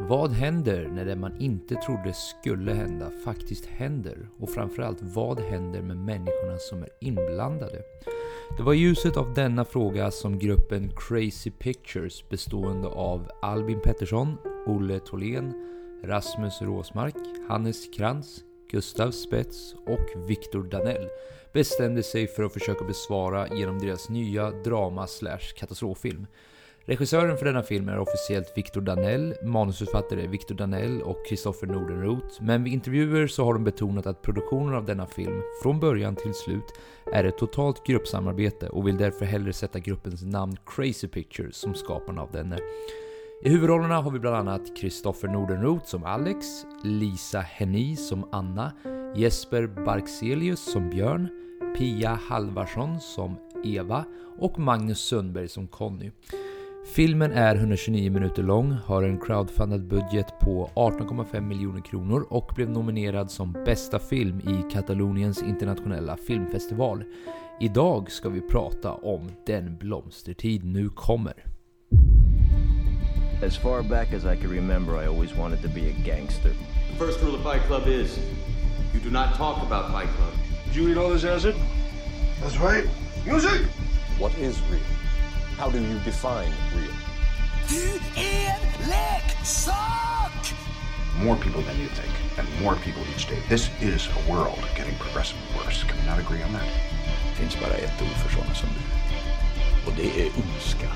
Vad händer när det man inte trodde skulle hända faktiskt händer? Och framförallt, vad händer med människorna som är inblandade? Det var i ljuset av denna fråga som gruppen Crazy Pictures bestående av Albin Pettersson, Olle Tholén, Rasmus Råsmark, Hannes Krantz, Gustav Spets och Viktor Danell bestämde sig för att försöka besvara genom deras nya drama slash katastroffilm. Regissören för denna film är officiellt Victor Danell, manusförfattare Victor Danell och Kristoffer Nordenroth, men vid intervjuer så har de betonat att produktionen av denna film, från början till slut, är ett totalt gruppsamarbete och vill därför hellre sätta gruppens namn Crazy Pictures som skaparna av denne. I huvudrollerna har vi bland annat Kristoffer Nordenroth som Alex, Lisa Henny som Anna, Jesper Barkselius som Björn, Pia Halvarsson som Eva och Magnus Sundberg som Conny. Filmen är 129 minuter lång, har en crowdfunded budget på 18,5 miljoner kronor och blev nominerad som bästa film i Kataloniens internationella filmfestival. Idag ska vi prata om Den blomstertid nu kommer. As far back as I can remember, I always wanted to be a gangster. The first rule of Fight Club is you do not talk about Fight Club. Did you eat all this acid? That's right. Music! What is real? How do you define real? Du är leksak! More people than you think, and more people each day. This is a world getting progressively worse. Can we not agree on that? Det finns bara ett ord för sådana som du. Och det är ondska.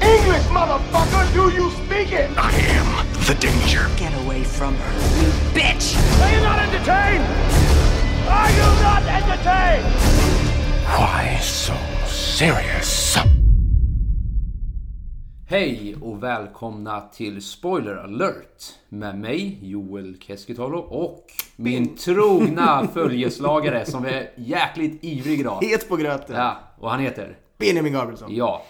English, motherfucker! Do you speak it? I am the danger. Get away from her, you bitch! Are you not entertained? Are you not entertained? Why so serious? Hej och välkomna till Spoiler alert med mig Joel Keskitalo och min trogna följeslagare som är jäkligt ivrig idag. Het på gröten. Ja, och han heter? Benjamin Gabrielsson. Ja.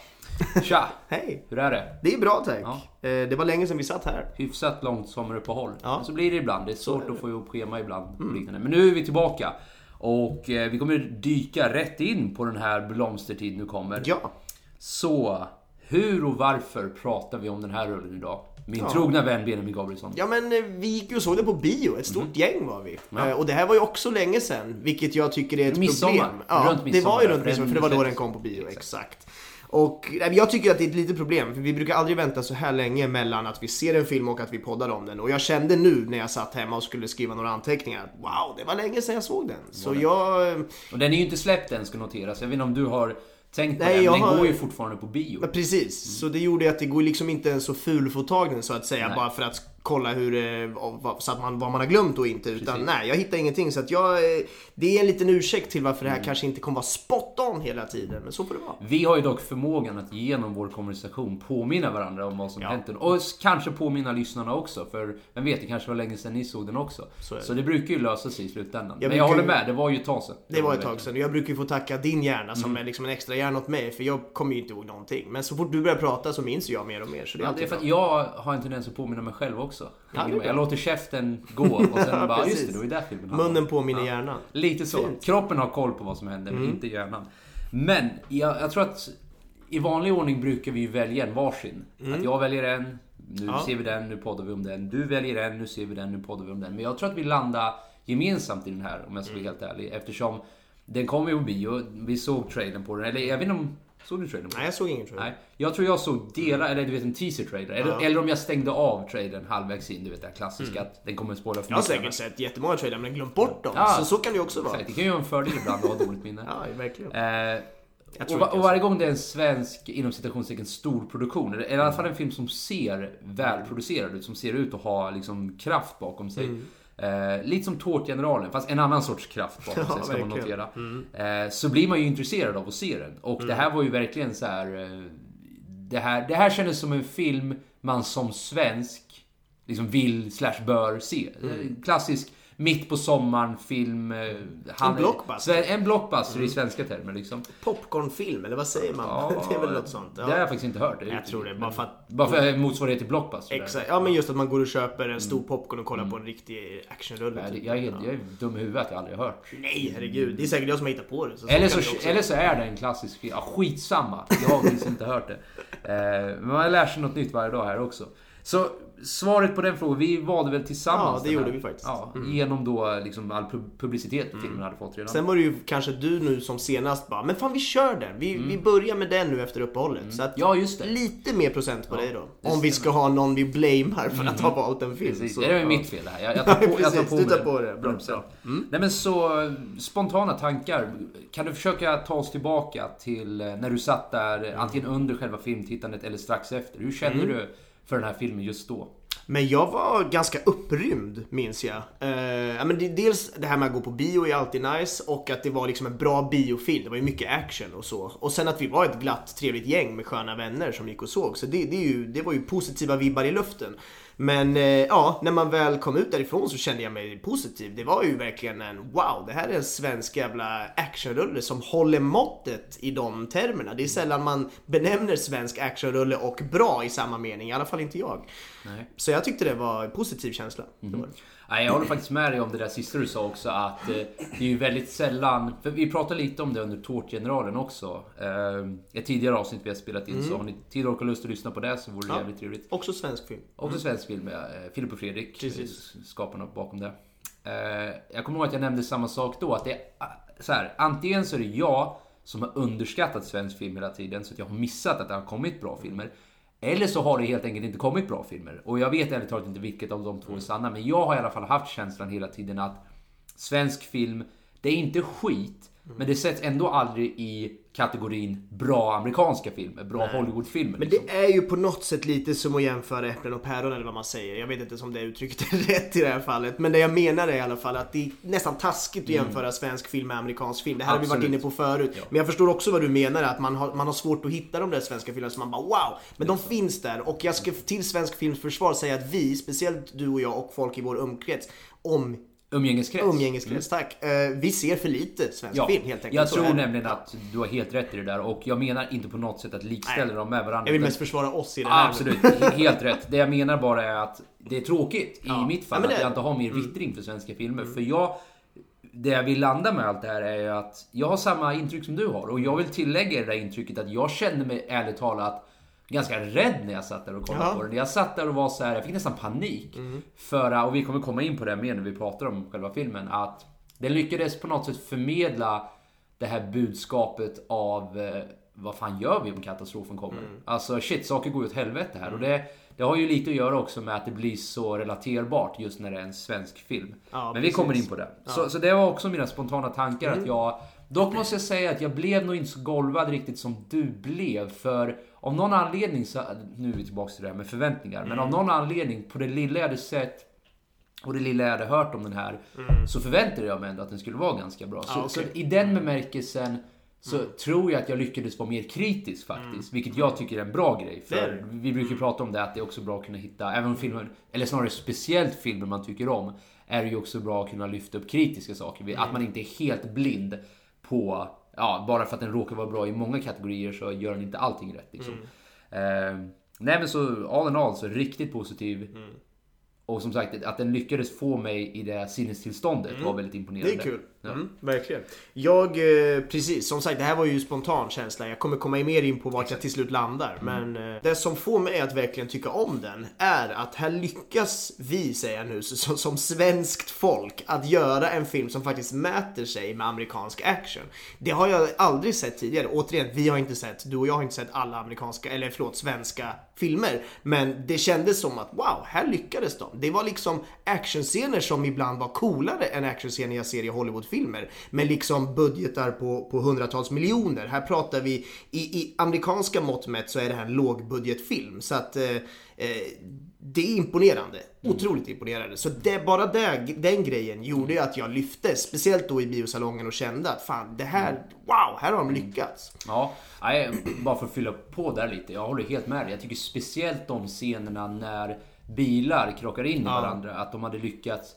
Tja! Hej. Hur är det? Det är bra tack. Ja. Eh, Det var länge sedan vi satt här. Hyfsat långt sommaruppehåll. Ja. Så blir det ibland. Det är svårt är det. att få ihop schema ibland. liknande. Men nu är vi tillbaka. Och eh, vi kommer dyka rätt in på den här blomstertid nu kommer. Ja. Så, hur och varför pratar vi om den här rullen idag? Min Ja. trogna vän Benjamin Gabrielsson. Ja men eh, vi gick ju och såg det på bio, ett stort Mhm. gäng var vi. Ja. Eh, Och det här var ju också länge sedan, vilket jag tycker är ett Midsommar. problem. Ja, Runt det midsommar, var ju runt midsommar, för det var då den kom på bio, Exakt. exakt. Och jag tycker att det är ett litet problem, för vi brukar aldrig vänta så här länge mellan att vi ser en film och att vi poddar om den. Och jag kände nu när jag satt hemma och skulle skriva några anteckningar, wow, det var länge sedan jag såg den. Så jag... eh, Och den är ju inte släppt än ska noteras. Jag vet inte om du har tänkt på Nej, den. Den har- går ju fortfarande på bio. Men precis, så det gjorde att det går liksom inte en så ful få tag den så att säga Nej. bara för att kolla hur, eh, så att man, vad man har glömt och inte. Utan Precis. nej, jag hittar ingenting. Så att jag, eh, det är en liten ursäkt till varför det Mm. här kanske inte kommer vara spot on hela tiden. Men så får det vara. Vi har ju dock förmågan att genom vår konversation påminna varandra om vad som Ja. hänt. Och kanske påminna lyssnarna också. För vem vet, det kanske var länge sedan ni såg den också. Så det. Så det brukar ju lösa sig i slutändan. Jag Men jag håller ju- med, det var ju ett tag sedan. Det var ett tag sedan jag brukar ju få tacka din hjärna som Mm. är liksom en extra hjärna åt mig. För jag kommer ju inte ihåg någonting. Men så fort du börjar prata så minns jag mer och mer. Så det är Ja, det är för att jag har en tendens att påminna mig själv också. Ja, är bra. jag låter käften gå och sen Ja, bara, just det, det var ju där filmen handlade om." Munnen påminner hjärnan. Lite så. Fint. Mm. Kroppen har koll på vad som händer, men inte hjärnan. Men jag, jag tror att i vanlig ordning brukar vi ju välja en varsin. Att jag väljer en, nu Mm. Ja. ser vi den, nu poddar vi om den. Du väljer en, nu ser vi den, nu poddar vi om den. Men jag tror att vi landar gemensamt i den här, om jag ska vara Mm. helt ärlig. Eftersom den kom ju på bio, vi såg trailern på den. Eller jag vet inte om... Såg du trailern på den? Nej, jag såg ingen jag. Nej, jag tror jag såg delar, eller du vet en teaser trailer. Eller, Ja. eller om jag stängde av trailern halvvägs in, du vet det klassiska att den kommer spoila för Jag har mycket. säkert sett jättemånga trailrar men glömt bort dem. Ja. Så, så kan det ju också vara. Exakt, det kan ju vara en fördel ibland att ha dåligt minne. Ja, verkligen. Eh, och, tror va- inte och varje gång det är en svensk, inom citationstecken, stor produktion, eller i alla fall en film som ser välproducerad ut, som ser ut att ha liksom kraft bakom sig. Mm. Eh, lite som Tårtgeneralen, fast en annan sorts kraft bakom Ja, sig, ska man verkligen. Mm. notera. Eh, så blir man ju intresserad av att se den. Och det här var ju verkligen så här. Eh, det, här det här kändes som en film man som svensk liksom vill slash bör se. Eh, Klassisk mitt på sommaren film. eh, han- Mm. blockbuster. En blockbuster i svenska termer liksom. Popcornfilm, eller vad säger man? Ja, det är väl något sånt. Det har jag faktiskt inte hört. Jag tror det, bara för att... Bara för motsvarighet till blockbuster. Exakt, ja men just att man går och köper en stor popcorn och kollar på en riktig actionrulle. Typ. Jag helt, jag är dum i huvudet jag aldrig har hört. Nej, herregud. Det är säkert jag som har hittat på det. Så Eller så, också eller så är det en klassisk film. Ja, skitsamma. Jag har faktiskt inte hört det. Eh, Men man lär sig något nytt varje dag här också. Så svaret på den frågan, vi valde väl tillsammans Ja, det gjorde vi faktiskt. Ja, Genom då liksom all pub- publicitet filmen hade fått redan. Sen var det ju kanske du nu som senast bara, men fan vi kör den. Vi, vi börjar med den nu efter uppehållet. Så att Mm. Ja, just det. lite mer procent på dig då. Om vi ska ha någon vi blamear för att ha valt en film. Precis, Så, det är ju ja. mitt fel det här. Jag, jag tar på, jag tar Precis, på du tar mig på det. Bra, 100%. bra. Nej men så, spontana tankar. Kan du försöka ta oss tillbaka till eh, när du satt där, antingen under själva filmtittandet eller strax efter. Hur kände Mm. du för den här filmen just då? Men jag var ganska upprymd minns jag. Eh, men det, dels det här med att gå på bio är alltid nice och att det var liksom en bra biofilm. Det var ju mycket action och så. Och sen att vi var ett glatt trevligt gäng med sköna vänner som gick och såg. Så det, det, är ju, det var ju positiva vibbar i luften. Men eh, ja, när man väl kom ut därifrån så kände jag mig positiv. Det var ju verkligen en wow, det här är en svensk jävla actionrulle som håller måttet i de termerna. Det är sällan man benämner svensk actionrulle och bra i samma mening, i alla fall inte jag. Nej. Så jag tyckte det var en positiv känsla. Det var det. Nej, jag håller faktiskt med dig om det där sista du sa också att eh, det är ju väldigt sällan, för vi pratade lite om det under Tårtgeneralen också. Eh, ett tidigare avsnitt vi har spelat in, Mm. så har ni tid och lust att lyssna på det så vore det jävligt trevligt. Också svensk film. Också svensk film med eh, Filip och Fredrik, Precis. eh, skaparna bakom det. Jag kommer ihåg att jag nämnde samma sak då, att det är så här, antingen så är det jag som har underskattat svensk film hela tiden, så att jag har missat att det har kommit bra filmer. Eller så har det helt enkelt inte kommit bra filmer. Och jag vet ärligt talat inte vilket av de två är sanna, men jag har i alla fall haft känslan hela tiden att svensk film, det är inte skit, men det sätts ändå aldrig i kategorin bra amerikanska filmer, bra Hollywoodfilmer. Men liksom. det är ju på något sätt lite som att jämföra äpplen och päron eller vad man säger. Jag vet inte om det uttrycket är rätt i det här fallet. Men det jag menar är i alla fall att det är nästan taskigt att jämföra svensk film med amerikansk film. Det här har vi varit Mm. Absolut. inne på förut. Men jag förstår också vad du menar, att man har, man har svårt att hitta de där svenska filmerna så man bara wow! Men de finns där och jag ska till svensk films försvar säga att vi, speciellt du och jag och folk i vår umkrets, om Umgängeskrets. umgängeskrets, tack. Eh, vi ser för lite svensk Ja, film helt enkelt. jag tror nämligen att du har helt rätt i det där och jag menar inte på något sätt att likställa dem med varandra. Jag vill mest försvara oss i det här. Absolut, he- helt rätt. Det jag menar bara är att det är tråkigt i mitt fall Ja, det- att jag inte har mer vittring för svenska filmer. För jag... Det jag vill landa med allt det här är ju att jag har samma intryck som du har och jag vill tillägga det där intrycket att jag kände mig ärligt talat ganska rädd när jag satt där och kollade Ja. Mm. på den. Jag satt där och var så här, jag fick nästan panik. För, och vi kommer komma in på det mer när vi pratar om själva filmen, att den lyckades på något sätt förmedla det här budskapet av eh, vad fan gör vi om katastrofen kommer? Mm. Alltså shit, saker går ju åt helvete här. Och det, det har ju lite att göra också med att det blir så relaterbart just när det är en svensk film. Ja, Men vi precis. Mm. kommer in på det. Så, så det var också mina spontana tankar att jag... Dock måste jag säga att jag blev nog inte så golvad riktigt som du blev. För av någon anledning så... Nu är vi tillbaka till det här med förväntningar. Men Mm. av någon anledning, på det lilla jag hade sett och det lilla jag hade hört om den här så förväntade jag mig ändå att den skulle vara ganska bra. Så, Mm. Ah, okej. så i den bemärkelsen så tror jag att jag lyckades vara mer kritisk faktiskt. Vilket jag tycker är en bra grej. Mm. För vi brukar ju prata om det att det är också bra att kunna hitta, även om filmer, eller snarare speciellt filmer man tycker om, är det ju också bra att kunna lyfta upp kritiska saker. Mm. Att man inte är helt blind på, ja, bara för att den råkar vara bra i många kategorier så gör den inte allting rätt liksom. Mm. Eh, nej men så all in all så riktigt positiv. Mm. Och som sagt, att den lyckades få mig i det sinnestillståndet var väldigt imponerande. Mm. Det är kul. Ja. Mm, verkligen. Jag, eh, precis, som sagt det här var ju spontan känsla. Jag kommer komma mer in på vart jag till slut landar. Mm. Men eh, det som får mig att verkligen tycka om den är att här lyckas vi, säger jag nu, som, som svenskt folk att göra en film som faktiskt mäter sig med amerikansk action. Det har jag aldrig sett tidigare. Återigen, vi har inte sett, du och jag har inte sett alla amerikanska, eller förlåt, svenska filmer. Men det kändes som att wow, här lyckades de. Det var liksom actionscener som ibland var coolare än actionscener jag ser i Hollywoodfilmer. Med liksom budgetar på, på hundratals miljoner. Här pratar vi, i, i amerikanska mått mätt så är det här en lågbudgetfilm. Så att eh, eh, det är imponerande. Otroligt imponerande. Så det, bara det, den grejen gjorde ju att jag lyfte, speciellt då i biosalongen och kände att fan, det här, wow, här har de lyckats. Ja, nej, bara för att fylla på där lite. Jag håller helt med dig. Jag tycker speciellt de scenerna när bilar krockar in i varandra. Att de hade lyckats...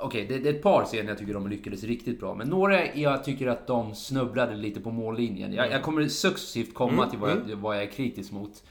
Okej, det, det är ett par scener jag tycker de lyckades riktigt bra. Men några jag tycker att de snubblade lite på mållinjen. Jag, jag kommer successivt komma till vad jag, vad jag är kritisk mot.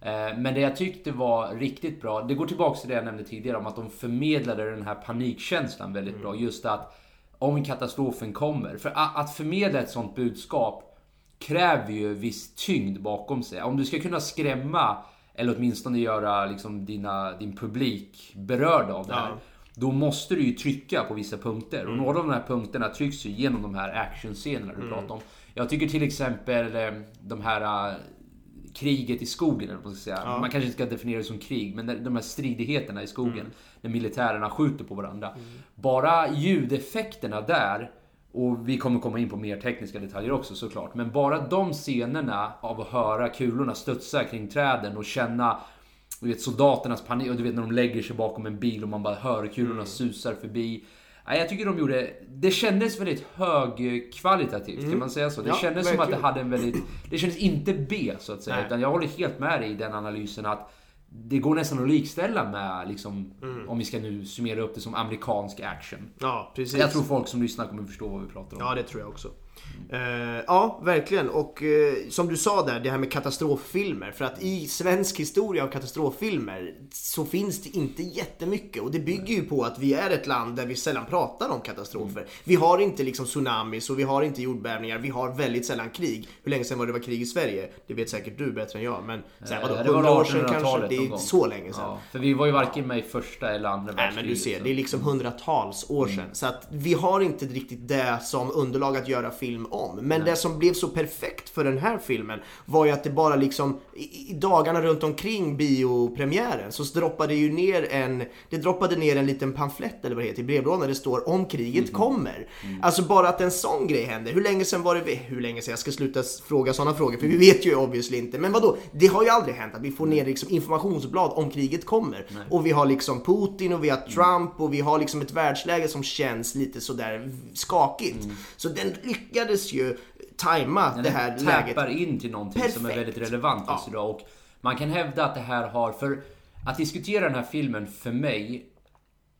Eh, Men det jag tyckte var riktigt bra, det går tillbaka till det jag nämnde tidigare om att de förmedlade den här panikkänslan väldigt bra. Just att om katastrofen kommer. För att förmedla ett sånt budskap kräver ju viss tyngd bakom sig. Om du ska kunna skrämma eller åtminstone göra liksom dina, din publik berörd av det här. Ja. Då måste du ju trycka på vissa punkter. Och några av de här punkterna trycks ju genom de här actionscenerna du pratar om. Jag tycker till exempel eh, de här eh, kriget i skogen, eller man ska säga. Man kanske inte ska definiera det som krig, men de här stridigheterna i skogen. När militärerna skjuter på varandra. Bara ljudeffekterna där, och vi kommer komma in på mer tekniska detaljer också såklart. Men bara de scenerna av att höra kulorna studsa kring träden och känna du vet soldaternas panik och du vet när de lägger sig bakom en bil och man bara hör kulorna susar förbi. Jag tycker de gjorde... Det kändes väldigt högkvalitativt, kan man säga så? Det Ja, kändes som att det hade en väldigt... Det kändes inte B, så att säga. Nej. Utan jag håller helt med dig i den analysen att det går nästan att likställa med, liksom, Mm. om vi ska nu summera upp det som amerikansk action. Ja, precis. Jag tror folk som lyssnar kommer förstå vad vi pratar om. Ja, det tror jag också. Eh, ja, verkligen. Och eh, som du sa där, det här med katastroffilmer. För att i svensk historia av katastroffilmer så finns det inte jättemycket. Och det bygger ju på att vi är ett land där vi sällan pratar om katastrofer. Vi har inte liksom tsunamis och vi har inte jordbävningar. Vi har väldigt sällan krig. Hur länge sedan var det var krig i Sverige? Det vet säkert du bättre än jag. Men så här, vadå, Eh, var 100 år sedan 1800-talet kanske? Det är gång. så länge sedan. Ja, för vi var ju varken med i första eller andra Nej men du världskriget, ser, så- det är liksom hundratals år sedan. Så att vi har inte riktigt det som underlag att göra film om. Men det som blev så perfekt för den här filmen var ju att det bara liksom i, dagarna runt omkring biopremiären så droppade ju ner en, det droppade ner en liten pamflett eller vad det heter i brevlådan där det står om kriget kommer. Alltså bara att en sån grej händer. Hur länge sedan var det, vi- hur länge sedan, jag ska sluta fråga sådana frågor för vi vet ju obviously inte. Men vadå, det har ju aldrig hänt att vi får ner liksom informationsblad om kriget kommer. Och vi har liksom Putin och vi har Trump och vi har liksom ett världsläge som känns lite sådär skakigt. Så den lyckades ju tajma Men det den här läget. tappar in till någonting som är Perfekt. väldigt relevant just Ja. idag. Och man kan hävda att det här har, för att diskutera den här filmen för mig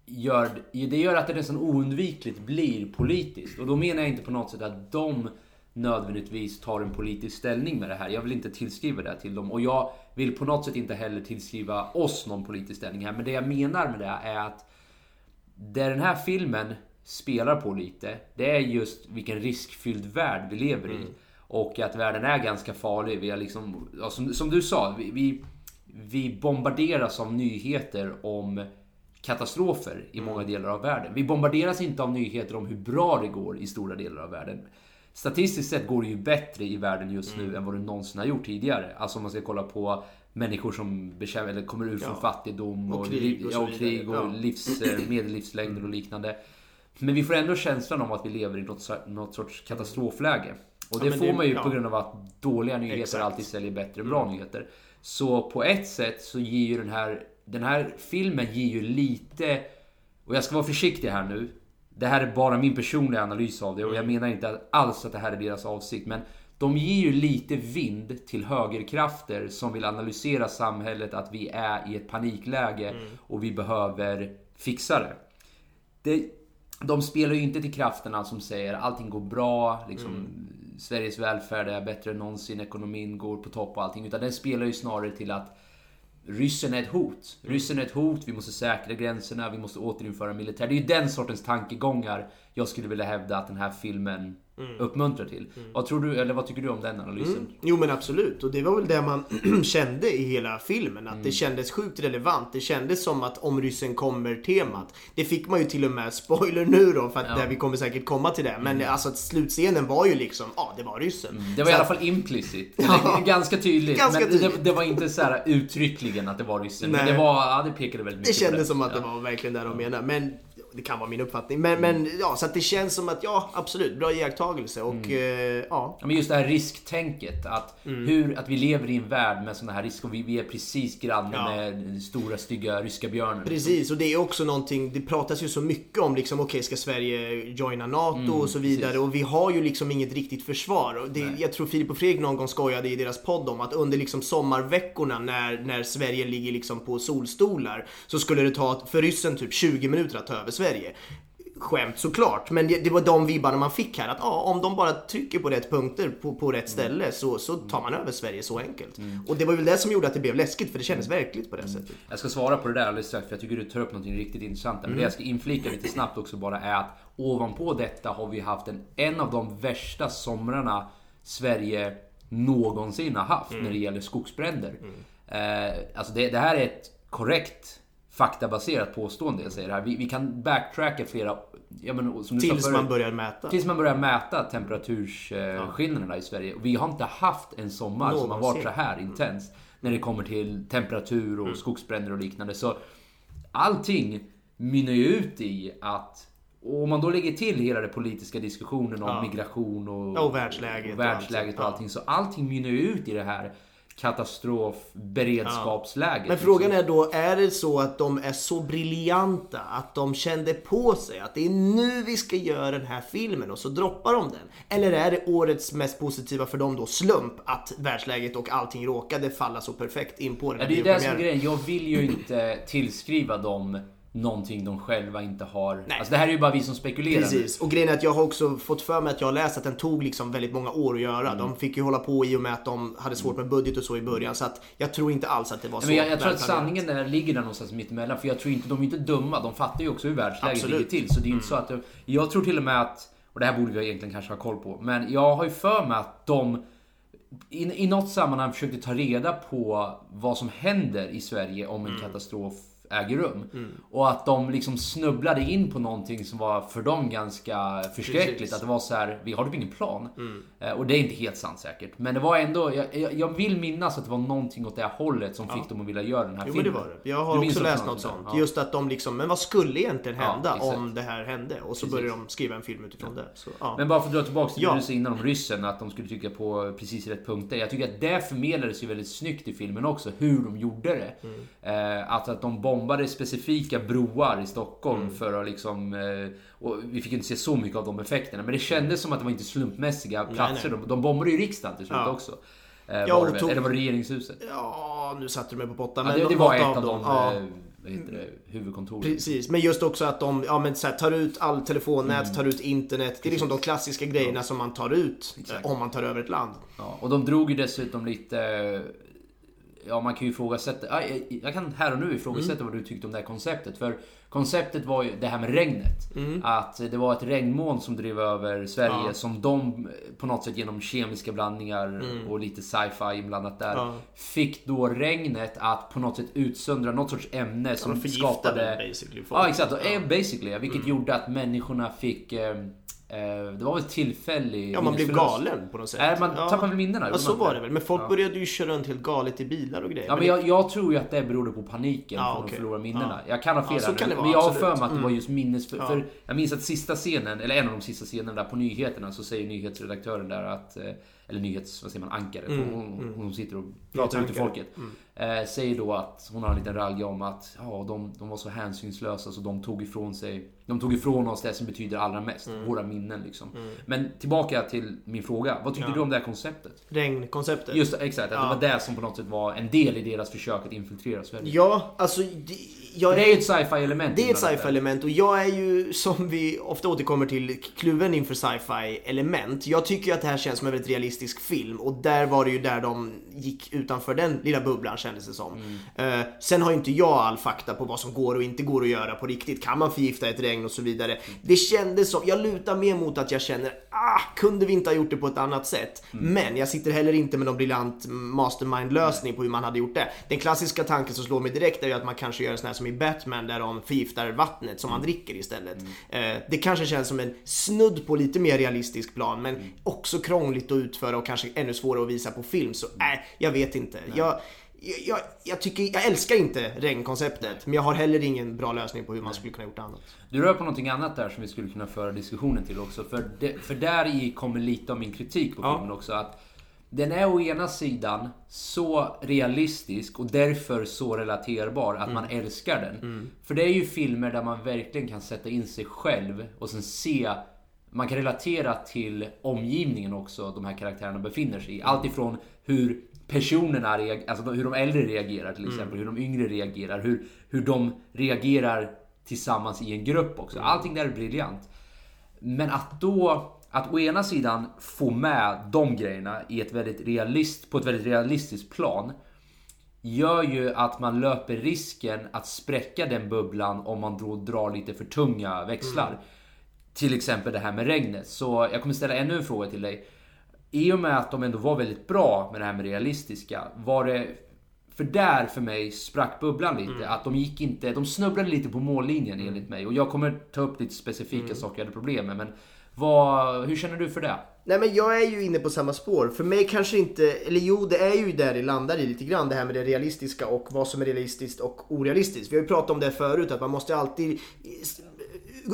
gör, det gör att det nästan oundvikligt blir politiskt. Och då menar jag inte på något sätt att de nödvändigtvis tar en politisk ställning med det här. Jag vill inte tillskriva det till dem. Och jag vill på något sätt inte heller tillskriva oss någon politisk ställning här. Men det jag menar med det är att det den här filmen spelar på lite, det är just vilken riskfylld värld vi lever i. Och att världen är ganska farlig. Vi är liksom, ja, som, som du sa, vi, vi, vi bombarderas av nyheter om katastrofer i många delar av världen. Vi bombarderas inte av nyheter om hur bra det går i stora delar av världen. Statistiskt sett går det ju bättre i världen just nu än vad det någonsin har gjort tidigare. Alltså om man ska kolla på människor som bekämpar, eller kommer ut från Ja. fattigdom och, Och krig och och krig och Ja. livs, eh, medellivslängder och liknande. Men vi får ändå känslan om att vi lever i något, något sorts katastrofläge. Och det men får det- man ju ja. på grund av att dåliga nyheter Exakt. Mm. alltid säljer bättre än bra nyheter. Så på ett sätt så ger ju den här, den här filmen ger ju lite, och jag ska vara försiktig här nu. Det här är bara min personliga analys av det och Mm. jag menar inte alls att det här är deras avsikt. Men de ger ju lite vind till högerkrafter som vill analysera samhället, att vi är i ett panikläge Mm. och vi behöver fixa det. det de spelar ju inte till krafterna som säger allting går bra, liksom, Mm. Sveriges välfärd är bättre än någonsin, ekonomin går på topp och allting. Utan den spelar ju snarare till att ryssen är ett hot. Ryssen är ett hot, vi måste säkra gränserna, vi måste återinföra militär. Det är ju den sortens tankegångar jag skulle vilja hävda att den här filmen uppmuntrar till. Vad tror du, eller vad tycker du om den analysen? Jo men absolut och det var väl det man kände i hela filmen. Att Mm. det kändes sjukt relevant. Det kändes som att om ryssen kommer temat. Det fick man ju till och med spoiler nu då för att Ja. Mm. det, vi kommer säkert komma till det. Men alltså att slutscenen var ju liksom, ja det var ryssen. Det var i Så alla att- fall implicit. Ja. Ganska tydligt. Ganska men tydligt. Det, det var inte så här uttryckligen att det var ryssen. Men Nej. det var, ja det pekade väldigt Det mycket på kändes som att Ja. det var verkligen det de menade. Men det kan vara min uppfattning. Men, Mm. men ja, så att det känns som att ja, absolut. Bra iakttagelse och Mm. eh, ja. Men just det här risktänket. Att, Mm. hur, att vi lever i en värld med sådana här risker. Och vi, vi är precis granne Ja. med stora stygga ryska björnen. Precis, och det är också någonting, det pratas ju så mycket om liksom, okej ska Sverige joina NATO Mm, och så vidare precis. och vi har ju liksom inget riktigt försvar. Och det, jag tror Filip och Fredrik någon gång skojade i deras podd om att under liksom sommarveckorna när, när Sverige ligger liksom på solstolar så skulle det ta för ryssen typ 20 minuter att ta över Sverige. Skämt såklart, men det, det var de vibbarna man fick här. Att ja, om de bara trycker på rätt punkter på, på rätt ställe så, så tar man över Sverige så enkelt. Och det var väl det som gjorde att det blev läskigt, för det kändes verkligt på det sättet. Jag ska svara på det där alldeles strax för jag tycker du tar upp något riktigt intressant. Men det jag ska inflika lite snabbt också bara är att ovanpå detta har vi haft en, en av de värsta somrarna Sverige någonsin har haft när det gäller skogsbränder. Eh, alltså det, det här är ett korrekt faktabaserat påstående jag säger här. Vi, vi kan backtracka flera... Ja, men, sa Tills förut, man börjar mäta. Tills man börjar mäta temperaturskillnaderna i Sverige. Och vi har inte haft en sommar som har varit Någonsin. så här intens. När det kommer till temperatur och skogsbränder och liknande. Så allting mynnar ju ut i att och om man då lägger till hela den politiska diskussionen om Ja. migration och, Ja, och världsläget och, och världsläget allting. och allting. Så allting mynnar ju ut i det här katastrofberedskapsläget. Men frågan är då, är det så att de är så briljanta att de kände på sig att det är nu vi ska göra den här filmen och så droppar de den? Eller är det årets mest positiva för dem då slump att världsläget och allting råkade falla så perfekt in på den Ja, här det är det som är grejen. Jag vill ju inte tillskriva dem någonting de själva inte har. Nej. Alltså det här är ju bara vi som spekulerar. Precis, och grejen är att jag har också fått för mig att jag har läst att den tog liksom väldigt många år att göra. Mm. De fick ju hålla på i och med att de hade svårt med budget och så i början. Så att jag tror inte alls att det var så. Men jag, jag tror att sanningen där ligger där någonstans mittemellan. För jag tror inte, de är inte dumma. De fattar ju också hur världsläget Absolut. Mm. ligger till. Så det är ju inte så att... de- Jag tror till och med att... Och det här borde vi egentligen kanske ha koll på. Men jag har ju för mig att de i, i något sammanhang försökte ta reda på vad som händer i Sverige om en Mm. katastrof äger rum. Och att de liksom snubblade in på någonting som var för dem ganska förskräckligt. Precis. Att det var så här, vi har typ ingen plan. Mm. Eh, Och det är inte helt sant säkert. Men det var ändå, jag, jag, vill minnas att det var någonting åt det hållet som fick dem att vilja göra den här Jo men filmen. det var det. Jag Du har minns också läst något sånt. Ja. Just att de liksom, men vad skulle egentligen Ja, hända exakt. om det här hände? Och så började de skriva en film utifrån det. Så, ja. Men bara för att dra tillbaka till Ja. det du sa innan om ryssen, att de skulle trycka på precis rätt punkter. Jag tycker att det förmedlades ju väldigt snyggt i filmen också, hur de gjorde det. Mm. Eh, att, att de bombade specifika broar i Stockholm Mm. för att liksom... Eh, och vi fick inte se så mycket av de effekterna, men det kändes som att det var inte slumpmässiga platser. nej. De, de bombade ju riksdagen till slut Ja. också. Eh, Ja, var det, tog- Eller var det regeringshuset? ja, nu satte du mig på pottan. Ja, det, det var ett av de... Ja. Eh, vad heter det? Precis, men just också att de ja, men så här, tar ut all telefonnät, Mm. tar ut internet. Det är liksom de klassiska grejerna som man tar ut Exakt. om man tar över ett land. Ja, och de drog ju dessutom lite... Ja, man kan ju ifrågasätta... ja, Jag, jag kan här och nu ifrågasätta Mm. vad du tyckte om det här konceptet. För konceptet var ju det här med regnet. Mm. Att det var ett regnmoln som drev över Sverige Ja. som de på något sätt genom kemiska blandningar och lite sci-fi inblandat där. Mm. Ja. Fick då regnet att på något sätt utsöndra något sorts ämne som de förgiftade skapade... basically folk. Ja, exakt. Ja. Basically, ja, Mm. vilket gjorde att människorna fick... Eh, eh, det var väl tillfällig Ja, man blev galen på något sätt. Är man ja. tappar väl minnena? Ja, så var det väl. Men folk Ja. började ju köra runt helt galet i bilar och grejer. Ja, men jag, jag tror ju att det berodde på paniken Ja, från okej. att förlora minnena. Ja. Jag kan ha fel Ja, nu, kan vara, men jag har för mig att det var Mm. just minnes... För, för jag minns att sista scenen, eller en av de sista scenerna där på nyheterna så säger nyhetsredaktören där att... eh, Eller nyhets... Vad säger man? Ankare. Mm, hon, hon, mm. hon sitter och pratar ut till folket. Eh, säger då att hon har en liten ralja om att ja, de, de var så hänsynslösa så de tog ifrån sig... De tog ifrån oss det som betyder allra mest. Mm. Våra minnen liksom. Men tillbaka till min fråga. Vad tyckte Ja. du om det här konceptet? Regnkonceptet. Just exakt, att Ja. det var det som på något sätt var en del i deras försök att infiltrera Sverige. Ja, alltså... Det, jag det är ju ett sci-fi element. Det är ett sci-fi element och jag är ju, som vi ofta återkommer till, kluven inför sci-fi element. Jag tycker ju att det här känns som en väldigt realistisk film och där var det ju där de gick utanför den lilla bubblan kändes det som. Mm. Eh, sen har ju inte jag all fakta på vad som går och inte går att göra på riktigt. Kan man förgifta ett regn och så vidare. Det kändes som, jag lutar mer mot att jag känner, ah, kunde vi inte ha gjort det på ett annat sätt? Mm. Men jag sitter heller inte med någon briljant mastermind-lösning på hur man hade gjort det. Den klassiska tanken som slår mig direkt är ju att man kanske gör en sån här som i Batman där de förgiftar vattnet som man dricker istället. Eh, det kanske känns som en snudd på lite mer realistisk plan men också krångligt att utföra och kanske ännu svårare att visa på film. Så äh, jag vet inte. Jag, jag, jag, tycker, jag älskar inte regnkonceptet men jag har heller ingen bra lösning på hur man skulle kunna gjort annat. Du rör på någonting annat där som vi skulle kunna föra diskussionen till också. För, det, för där i kommer lite av min kritik på Ja. filmen också. Att den är å ena sidan så realistisk och därför så relaterbar att man Mm. älskar den. För det är ju filmer där man verkligen kan sätta in sig själv och sen se man kan relatera till omgivningen också de här karaktärerna befinner sig i. Allt ifrån hur personerna alltså hur de äldre reagerar till exempel, hur de yngre reagerar, hur, hur de reagerar tillsammans i en grupp också. Allting där är briljant. Men att då, att å ena sidan få med de grejerna i ett väldigt realist, på ett väldigt realistiskt plan gör ju att man löper risken att spräcka den bubblan om man då drar lite för tunga växlar. Till exempel det här med regnet. Så jag kommer ställa ännu en fråga till dig. I och med att de ändå var väldigt bra med det här med realistiska, var det För där för mig sprack bubblan lite. Mm. Att de gick inte, de snubblade lite på mållinjen enligt mig. Och jag kommer ta upp lite specifika Mm. saker jag hade problem med. Men vad, hur känner du för det? Nej men jag är ju inne på samma spår. För mig kanske inte, eller jo det är ju där det landar i lite grann det här med det realistiska och vad som är realistiskt och orealistiskt. Vi har ju pratat om det förut att man måste alltid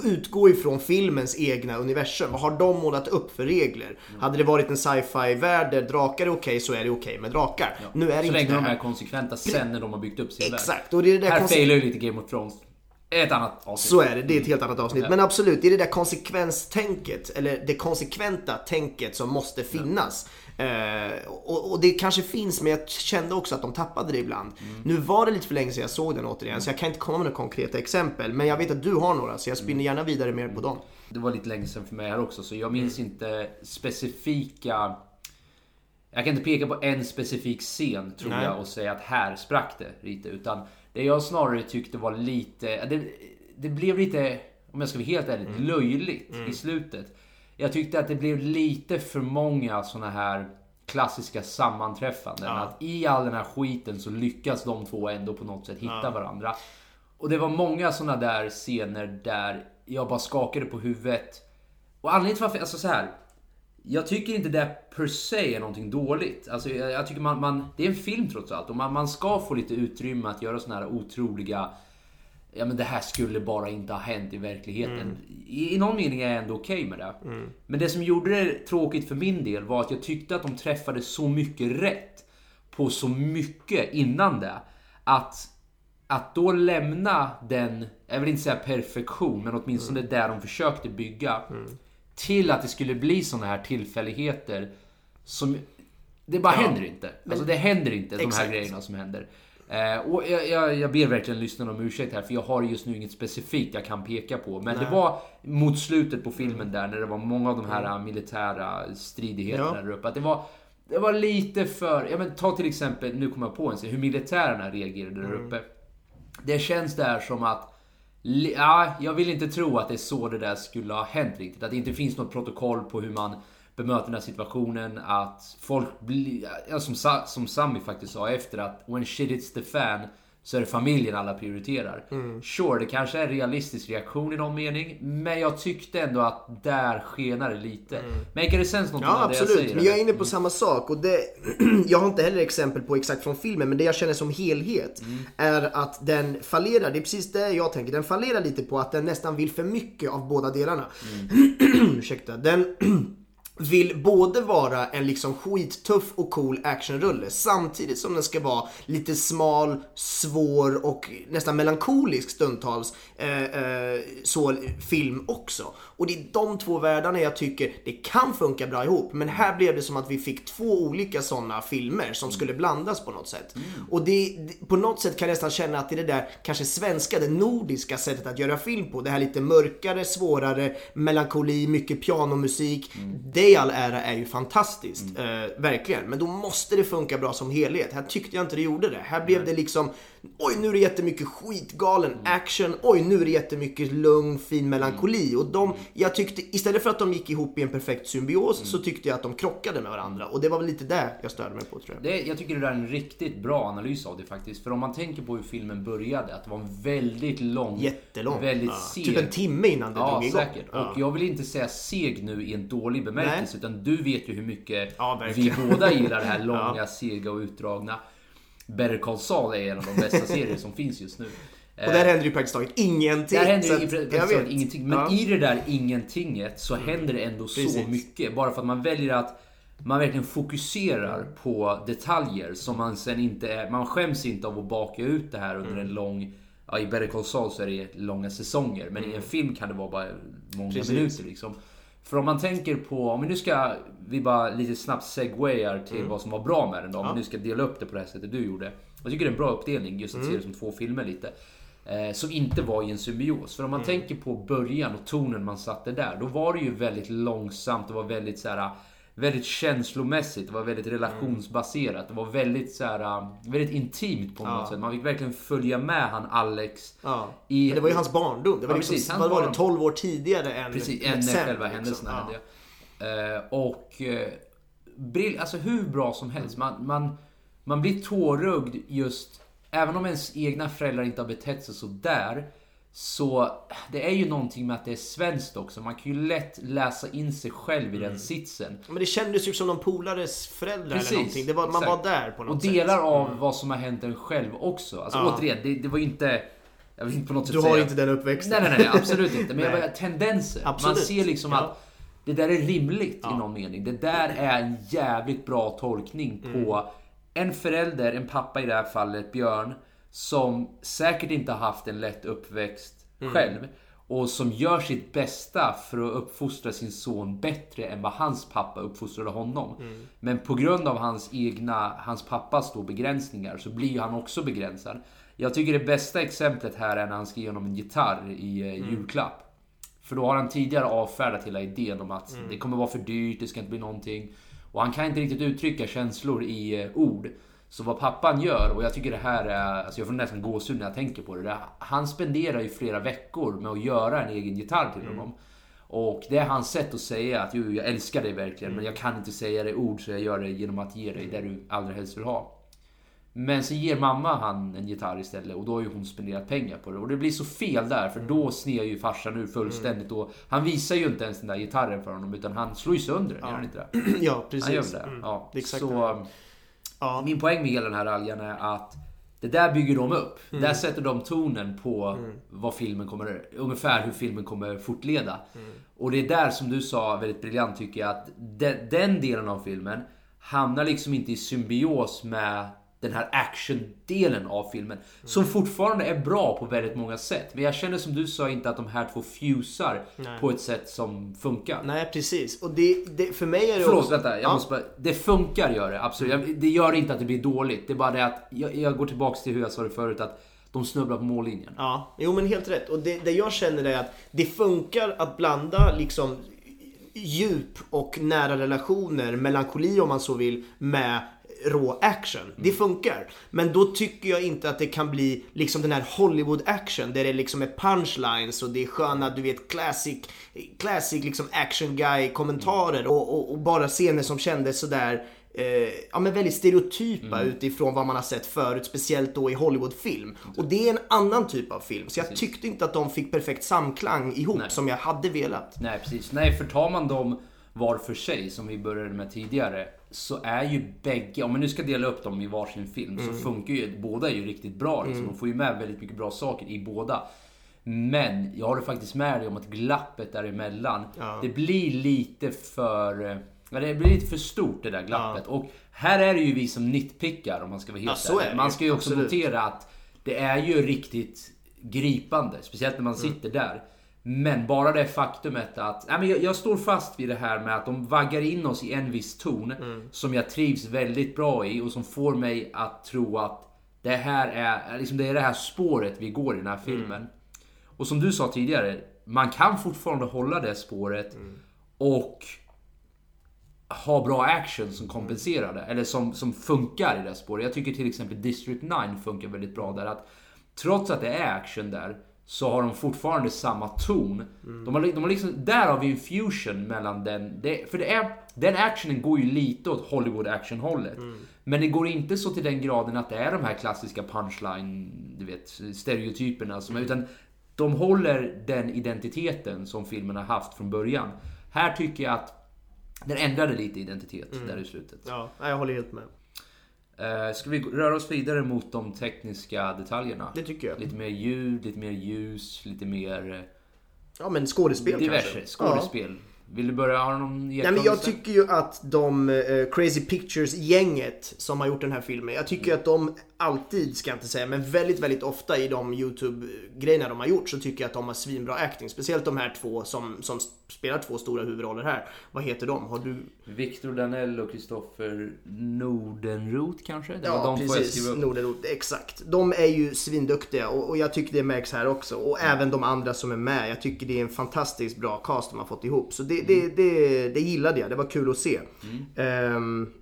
utgå ifrån filmens egna universum. Vad har de målat upp för regler? Hade det varit en sci-fi värld där drakar är okej så är det okej med drakar. Nu är det Så inte det de här. är konsekventa sen när de har byggt upp sin Exakt, värld. och det är det där Här failar ju lite Game of Thrones. Ett annat avsnitt. Så är det, det är ett helt annat avsnitt. Men absolut, det är det där konsekvenstänket, eller det konsekventa tänket som måste finnas. Eh, och, och det kanske finns, men jag kände också att de tappade det ibland. Nu var det lite för länge sedan jag såg den återigen, så jag kan inte komma med några konkreta exempel. Men jag vet att du har några, så jag spinner gärna vidare mer på dem. Det var lite länge sedan för mig här också, så jag minns inte specifika... Jag kan inte peka på en specifik scen, tror Nej. jag, och säga att här sprack det lite. Utan det jag snarare tyckte var lite... Det, det blev lite, om jag ska vara helt ärlig, löjligt i slutet. Jag tyckte att det blev lite för många såna här klassiska sammanträffanden. Att i all den här skiten så lyckas de två ändå på något sätt hitta varandra. Och det var många såna där scener där jag bara skakade på huvudet. Och anledningen till varför, alltså så här. Jag tycker inte det per se är någonting dåligt. Alltså jag, jag tycker man, man, det är en film trots allt och man, man ska få lite utrymme att göra såna här otroliga Ja men det här skulle bara inte ha hänt i verkligheten. I, I någon mening är jag ändå okej med det. Men det som gjorde det tråkigt för min del var att jag tyckte att de träffade så mycket rätt på så mycket innan det. Att, att då lämna den, jag vill inte säga perfektion, men åtminstone där de försökte bygga. Till att det skulle bli såna här tillfälligheter som... Det bara händer inte. Alltså det händer inte, de här grejerna som händer. Eh, och jag, jag, jag ber verkligen lyssnarna om ursäkt här, för jag har just nu inget specifikt jag kan peka på. Men det var mot slutet på filmen där, när det var många av de här äh, militära stridigheterna Ja. där uppe. Att det var, det var lite för... Ja, men ta till exempel, nu kommer jag på en hur militärerna reagerade där uppe. Det känns där som att... Ja, jag vill inte tro att det är så det där skulle ha hänt riktigt. Att det inte finns något protokoll på hur man bemöter den här situationen. Att folk blir... Ja, som, som Sami faktiskt sa efter att when shit hits the fan så är det familjen alla prioriterar. Sure, det kanske är en realistisk reaktion i någon mening. Men jag tyckte ändå att där skenar det lite. Maker det sense någonting Ja av det jag absolut, säger? men jag är inne på samma sak och det, jag har inte heller exempel på exakt från filmen men det jag känner som helhet är att den fallerar, det är precis det jag tänker, den fallerar lite på att den nästan vill för mycket av båda delarna. Ursäkta, den vill både vara en liksom skittuff och cool actionrulle samtidigt som den ska vara lite smal, svår och nästan melankolisk stundtals eh, eh, så film också. Och det är de två världarna jag tycker det kan funka bra ihop. Men här blev det som att vi fick två olika sådana filmer som skulle blandas på något sätt. Och det, på något sätt kan jag nästan känna att det är det där kanske svenska, det nordiska sättet att göra film på. Det här lite mörkare, svårare, melankoli, mycket pianomusik. Det i all ära är ju fantastiskt, eh, verkligen. Men då måste det funka bra som helhet. Här tyckte jag inte det gjorde det. Här blev det liksom, oj nu är det jättemycket skitgalen action, oj nu är det jättemycket lugn, fin melankoli. Och de, jag tyckte, istället för att de gick ihop i en perfekt symbios så tyckte jag att de krockade med varandra. Och det var väl lite det jag störde mig på tror jag. Det, jag tycker det där är en riktigt bra analys av det faktiskt. För om man tänker på hur filmen började, att det var en väldigt lång, Jättelång. väldigt Ja. seg. Typ en timme innan det Ja, drog igång. säkert. Ja. Och jag vill inte säga seg nu i en dålig bemärkelse, utan du vet ju hur mycket Ja, vi båda gillar det här långa, sega och utdragna. Better Call Saul är en av de bästa serier som finns just nu. Och där händer ju praktiskt taget ingenting. Där händer så ju praktiskt taget ingenting. Men Ja. Mm. i det där ingentinget så händer det ändå så Precis. mycket. Bara för att man väljer att man verkligen fokuserar på detaljer som man sen inte är... Man skäms inte av att baka ut det här under Mm. en lång... Ja, i Better Call Saul så är det långa säsonger. Men i en film kan det vara bara många Mm. Precis. minuter liksom. För om man tänker på, om vi nu ska, vi bara lite snabbt segwayar till Mm. vad som var bra med den då. Om vi nu ska dela upp det på det här sättet du gjorde. Jag tycker det är en bra uppdelning just Mm. att se det som två filmer lite. Eh, som inte var i en symbios. För om man Mm. tänker på början och tonen man satte där. Då var det ju väldigt långsamt, det var väldigt så här. Väldigt känslomässigt, det var väldigt relationsbaserat. Det var väldigt så här, väldigt intimt på något sätt. Man fick verkligen följa med han Alex. Ja. I, det var ju hans barndom. Det var Ja, liksom, precis, vad var det, barndom. 12 år tidigare än Precis, än sen, själva liksom. händelserna Ja. hände. Eh, och... Eh, brill, alltså hur bra som helst. Man, man, man blir tårögd just, även om ens egna föräldrar inte har betett sig så där så det är ju någonting med att det är svenskt också. Man kan ju lätt läsa in sig själv i den sitsen. Men det kändes ju som någon polares föräldrar Precis, eller någonting. Det var, man var där på något Och sätt. delar av vad som har hänt en själv också. Alltså Ja. återigen, det, det var ju inte... Jag vill inte på något sätt Du har säga... inte den uppväxten. Nej, nej, nej, absolut inte. Men jag Nej. tendenser. Absolut. Man ser liksom Ja. att det där är rimligt i någon mening. Det där är en jävligt bra tolkning på Mm. En förälder, en pappa i det här fallet, Björn, som säkert inte har haft en lätt uppväxt Mm. själv. Och som gör sitt bästa för att uppfostra sin son bättre än vad hans pappa uppfostrade honom. Mm. Men på grund av hans egna, hans pappas då begränsningar så blir han också begränsad. Jag tycker det bästa exemplet här är när han ska ge honom en gitarr i eh, Mm. julklapp. För då har han tidigare avfärdat hela idén om att Mm. det kommer vara för dyrt, det ska inte bli någonting. Och han kan inte riktigt uttrycka känslor i eh, ord. Så vad pappan gör, och jag tycker det här är, alltså jag får nästan gåshud när jag tänker på det. det. Han spenderar ju flera veckor med att göra en egen gitarr till Mm. honom. Och det är hans sätt att säga att jo, jag älskar dig verkligen, Mm. men jag kan inte säga det i ord så jag gör det genom att ge dig det du allra helst vill ha. Men så ger mamma han en gitarr istället och då har ju hon spenderat pengar på det. Och det blir så fel där för då snear ju farsan ur fullständigt. Och han visar ju inte ens den där gitarren för honom utan han slår ju sönder den, gör han inte det? ja, precis. Han gör det? Mm. Ja. Det så, det. Ja. Min poäng med hela den här algen är att det där bygger de upp. Mm. Där sätter de tonen på vad filmen kommer, ungefär hur filmen kommer fortleda. Mm. Och det är där som du sa väldigt briljant tycker jag att de, den delen av filmen hamnar liksom inte i symbios med den här actiondelen av filmen. Som fortfarande är bra på väldigt många sätt. Men jag känner som du sa inte att de här två fusar Nej. på ett sätt som funkar. Nej, precis. Och det, det, för mig är det Förlåt, också- vänta. Jag Ja. måste bara, det funkar gör det, absolut. Jag, det gör inte att det blir dåligt. Det är bara det att jag, jag går tillbaks till hur jag sa det förut. Att de snubblar på mållinjen. Ja, jo men helt rätt. Och det, det jag känner är att det funkar att blanda liksom djup och nära relationer, melankoli om man så vill, med rå action. Det funkar. Men då tycker jag inte att det kan bli liksom den här Hollywood action där det liksom är punchlines och det är sköna, du vet, classic, classic liksom action guy kommentarer och, och, och bara scener som kändes sådär eh, ja, men väldigt stereotypa utifrån vad man har sett förut, speciellt då i Hollywoodfilm. Och det är en annan typ av film, så jag tyckte inte att de fick perfekt samklang ihop Nej. som jag hade velat. Nej, precis. Nej, för tar man dem var för sig, som vi började med tidigare, så är ju bägge, om man nu ska dela upp dem i varsin film, så funkar ju, båda är ju riktigt bra. Liksom. De får ju med väldigt mycket bra saker i båda. Men jag håller faktiskt med dig om att glappet däremellan, det blir lite för... Ja, det blir lite för stort det där glappet. Och här är det ju vi som nitpickar om man ska vara helt Ja, så är det Man ska ju också Absolut. notera att det är ju riktigt gripande. Speciellt när man Mm. sitter där. Men bara det faktumet att... Nej, men jag, jag står fast vid det här med att de vaggar in oss i en viss ton Mm. som jag trivs väldigt bra i och som får mig att tro att det här är, liksom det är det här spåret vi går i den här Mm. filmen. Och som du sa tidigare, man kan fortfarande hålla det spåret Mm. och ha bra action som kompenserar det. Eller som, som funkar i det spåret. Jag tycker till exempel District 9 funkar väldigt bra där. att Trots att det är action där så har de fortfarande samma ton. De, har, de har liksom, där har vi en fusion mellan den... Det, för det är, den actionen går ju lite åt Hollywood action-hållet. Men det går inte så till den graden att det är de här klassiska punchline, du vet, stereotyperna. Som, Utan de håller den identiteten som filmen har haft från början. Här tycker jag att den ändrade lite identitet där i slutet. Ja, jag håller helt med. Eh, ska vi röra oss vidare mot de tekniska detaljerna? Det tycker jag. Lite mer ljud, lite mer ljus, lite mer eh, Ja, men skådespel diverse kanske. skådespel. Vill du börja? Har du någon Nej, men jag tycker ju att de eh, Crazy Pictures-gänget som har gjort den här filmen, jag tycker att de alltid, ska jag inte säga, men väldigt, väldigt ofta i de YouTube-grejerna de har gjort så tycker jag att de har svinbra acting. Speciellt de här två som, som spelar två stora huvudroller här. Vad heter de? Har du... Victor Danell och Kristoffer Nordenroth kanske? Det Ja, de precis. Nordenroth, exakt. De är ju svinduktiga och, och jag tycker det märks här också. Och även de andra som är med. Jag tycker det är en fantastiskt bra cast de har fått ihop. Så det, Mm. Det, det, det gillade jag. Det var kul att se. Ehm,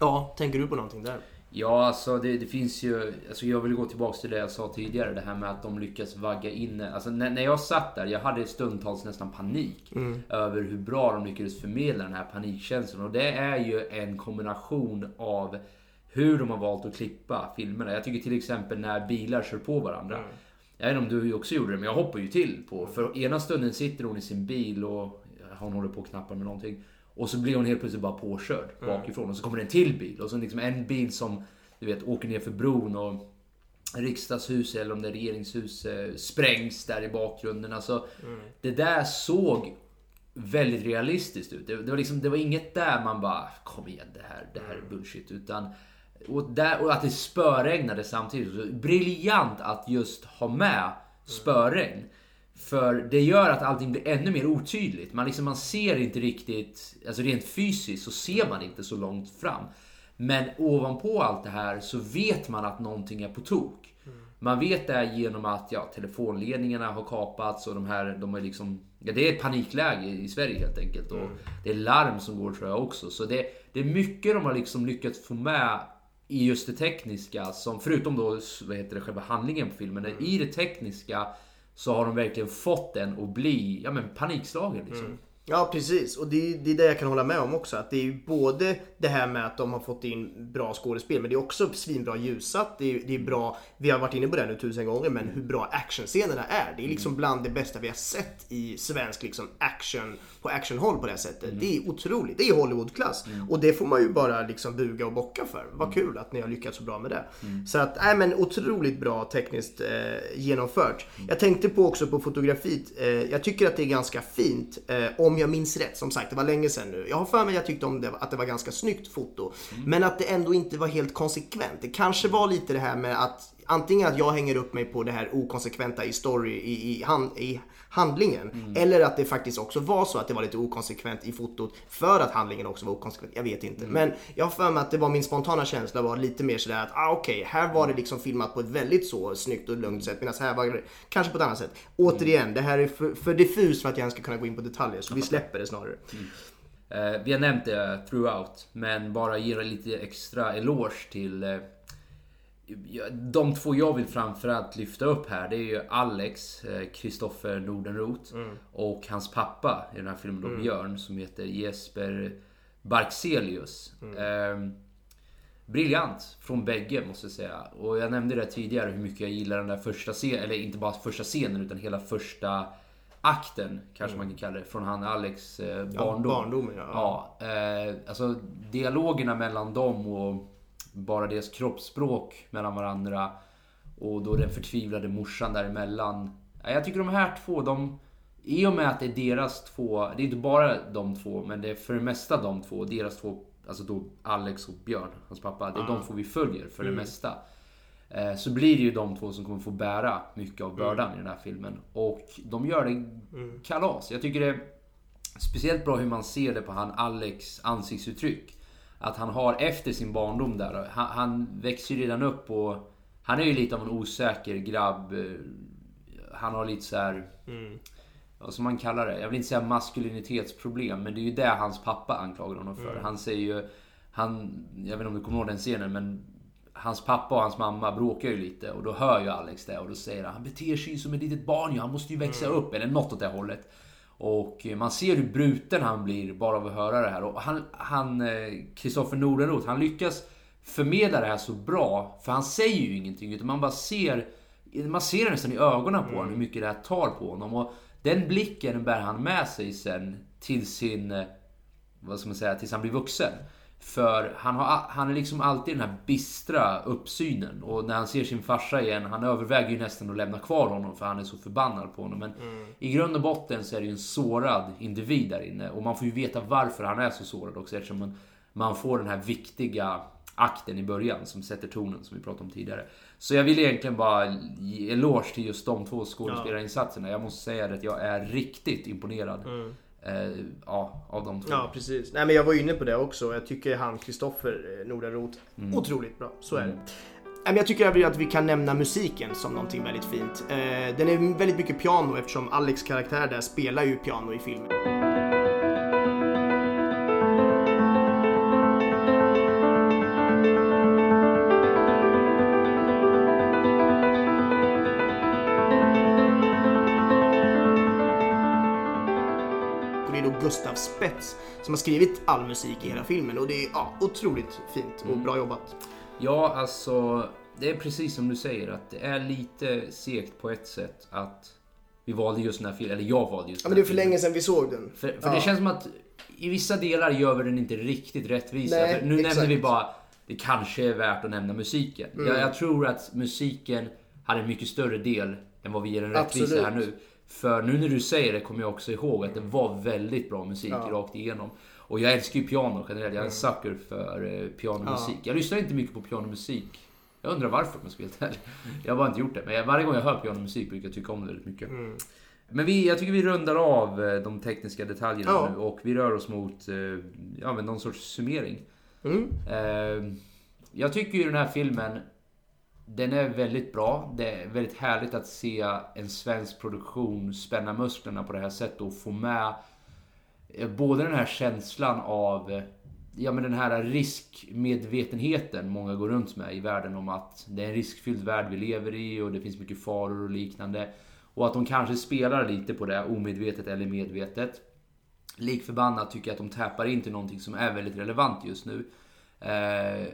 ja, tänker du på någonting där? Ja, alltså det, det finns ju... Alltså jag vill gå tillbaka till det jag sa tidigare. Det här med att de lyckas vagga in... Alltså när, när jag satt där, jag hade stundtals nästan panik. Över hur bra de lyckades förmedla den här panikkänslan. Och det är ju en kombination av hur de har valt att klippa filmerna. Jag tycker till exempel när bilar kör på varandra. Jag vet inte om du också gjorde det, men jag hoppar ju till på. För ena stunden sitter hon i sin bil och hon håller på och knappar med någonting. Och så blir hon helt plötsligt bara påkörd bakifrån. Och så kommer det en till bil. Och så liksom en bil som du vet åker ner för bron och riksdagshus eller om det är regeringshus eh, sprängs där i bakgrunden. Alltså, Det där såg väldigt realistiskt ut. Det, det, var liksom, det var inget där man bara kom igen det här, det här är bullshit. Utan, och, där, och att det spöregnade samtidigt. Så Briljant att just ha med spöregn. För det gör att allting blir ännu mer otydligt. Man, liksom, man ser inte riktigt, alltså rent fysiskt så ser man inte så långt fram. Men ovanpå allt det här så vet man att någonting är på tok. Man vet det genom att ja, telefonledningarna har kapats och de här, de är liksom... Ja, det är ett panikläge i Sverige helt enkelt. Och det är larm som går tror jag också. Så det, det är mycket de har liksom lyckats få med i just det tekniska. Som, förutom då vad heter det, själva handlingen på filmen. I det tekniska så har de verkligen fått den att bli ja, men panikslagen. Liksom. Mm. Ja precis och det, det är det jag kan hålla med om också. Att det är ju både det här med att de har fått in bra skådespel men det är också svinbra ljussatt. Det är, det är bra, vi har varit inne på det nu tusen gånger men hur bra actionscenerna är. Det är liksom bland det bästa vi har sett i svensk liksom action på actionhåll på det här sättet. Det är otroligt. Det är Hollywoodklass. Och det får man ju bara liksom buga och bocka för. Vad kul att ni har lyckats så bra med det. Så att, nej men otroligt bra tekniskt eh, genomfört. Jag tänkte på också på fotografiet. Eh, jag tycker att det är ganska fint. Eh, om jag minns rätt. Som sagt, det var länge sedan nu. Jag har för mig jag tyckte om det, att det var ganska snyggt foto. Men att det ändå inte var helt konsekvent. Det kanske var lite det här med att Antingen att jag hänger upp mig på det här okonsekventa i story, i, i, hand, i handlingen. Eller att det faktiskt också var så att det var lite okonsekvent i fotot för att handlingen också var okonsekvent. Jag vet inte. Men jag har för mig att det var min spontana känsla var lite mer sådär att ah, okej, här var det liksom filmat på ett väldigt så snyggt och lugnt sätt. Medan här var det kanske på ett annat sätt. Återigen, det här är för, för diffus för att jag ens ska kunna gå in på detaljer. Så vi släpper det snarare. Eh, vi har nämnt det throughout, men bara ge lite extra eloge till eh, de två jag vill framförallt lyfta upp här, det är ju Alex, Kristoffer Nordenroth och hans pappa i den här filmen då, Björn, som heter Jesper Barkselius. Eh, briljant från bägge måste jag säga. Och jag nämnde det tidigare hur mycket jag gillar den där första scenen, eller inte bara första scenen utan hela första akten kanske man kan kalla det, från han Alex eh, barndom. barndomen, ja. ja eh, alltså dialogerna mellan dem och bara deras kroppsspråk mellan varandra och då den förtvivlade morsan däremellan. Ja, Jag tycker de här två, de... I och med att det är deras två, det är inte bara de två, men det är för det mesta de två, deras två, alltså då Alex och Björn, hans pappa, det är de två vi följer för det mesta. Eh, Så blir det ju de två som kommer få bära mycket av bördan i den här filmen. Och de gör det kalas. Jag tycker det är speciellt bra hur man ser det på han Alex ansiktsuttryck. Att han har efter sin barndom där, han, han växer ju redan upp och han är ju lite av en osäker grabb. eh, Han har lite så här vad som man kallar det. Jag vill inte säga maskulinitetsproblem, men det är ju det hans pappa anklagar honom för. Han säger ju... Han, jag vet inte om du kommer ihåg den scenen, men hans pappa och hans mamma bråkar ju lite och då hör ju Alex det och då säger han han beter sig ju som ett litet barn ju, han måste ju växa upp eller något åt det hållet. Och man ser hur bruten han blir bara av att höra det här. Och han, han eh, Kristoffer Nordenroth, han lyckas förmedla det här så bra. För han säger ju ingenting utan man bara ser man ser nästan i ögonen på honom hur mycket det här tar på honom. Och den blicken bär han med sig sen till sin, eh, vad ska man säga, tills han blir vuxen. För han, har, han är liksom alltid den här bistra uppsynen. Och när han ser sin farsa igen, han överväger ju nästan att lämna kvar honom för han är så förbannad på honom. Men i grund och botten så är det ju en sårad individ där inne. Och man får ju veta varför han är så sårad också eftersom man, man får den här viktiga akten i början som sätter tonen som vi pratade om tidigare. Så jag vill egentligen bara ge eloge till just de två skådespelarinsatserna. Jag måste säga att jag är riktigt imponerad. Eh, ja, av de två. Ja precis. Nej men jag var inne på det också. Jag tycker han Kristoffer eh, Nordenroth otroligt bra. Så är det. Nej, men Jag tycker att vi kan nämna musiken som någonting väldigt fint. Eh, Den är väldigt mycket piano eftersom Alex karaktär där spelar ju piano i filmen. Gustav Spets som har skrivit all musik i hela filmen och det är ja, otroligt fint och bra jobbat. Ja, alltså det är precis som du säger att det är lite segt på ett sätt att vi valde just den här filmen, eller jag valde just Ja, den men det är för filmen. länge sedan vi såg den. För, för Ja. det känns som att i vissa delar gör vi den inte riktigt rättvisa. Nej, nu exakt. nämner vi bara, det kanske är värt att nämna musiken. Mm. Jag, jag tror att musiken hade en mycket större del än vad vi ger en rättvisa Absolut. här nu. För nu när du säger det kommer jag också ihåg att det var väldigt bra musik rakt igenom. Och jag älskar ju piano generellt. Jag är en sucker för eh, pianomusik. Jag lyssnar inte mycket på pianomusik. Jag undrar varför om jag ska vara helt ärlig. Jag har bara inte gjort det. Men varje gång jag hör pianomusik brukar jag tycka om det väldigt mycket. Men vi, jag tycker vi rundar av eh, de tekniska detaljerna Ja. nu och vi rör oss mot eh, ja, men någon sorts summering. Mm. Jag tycker ju den här filmen den är väldigt bra. Det är väldigt härligt att se en svensk produktion spänna musklerna på det här sättet och få med eh, både den här känslan av ja, men den här riskmedvetenheten många går runt med i världen om att det är en riskfylld värld vi lever i och det finns mycket faror och liknande. Och att de kanske spelar lite på det omedvetet eller medvetet. Lik förbannat tycker jag att de täpar in till någonting som är väldigt relevant just nu. Eh,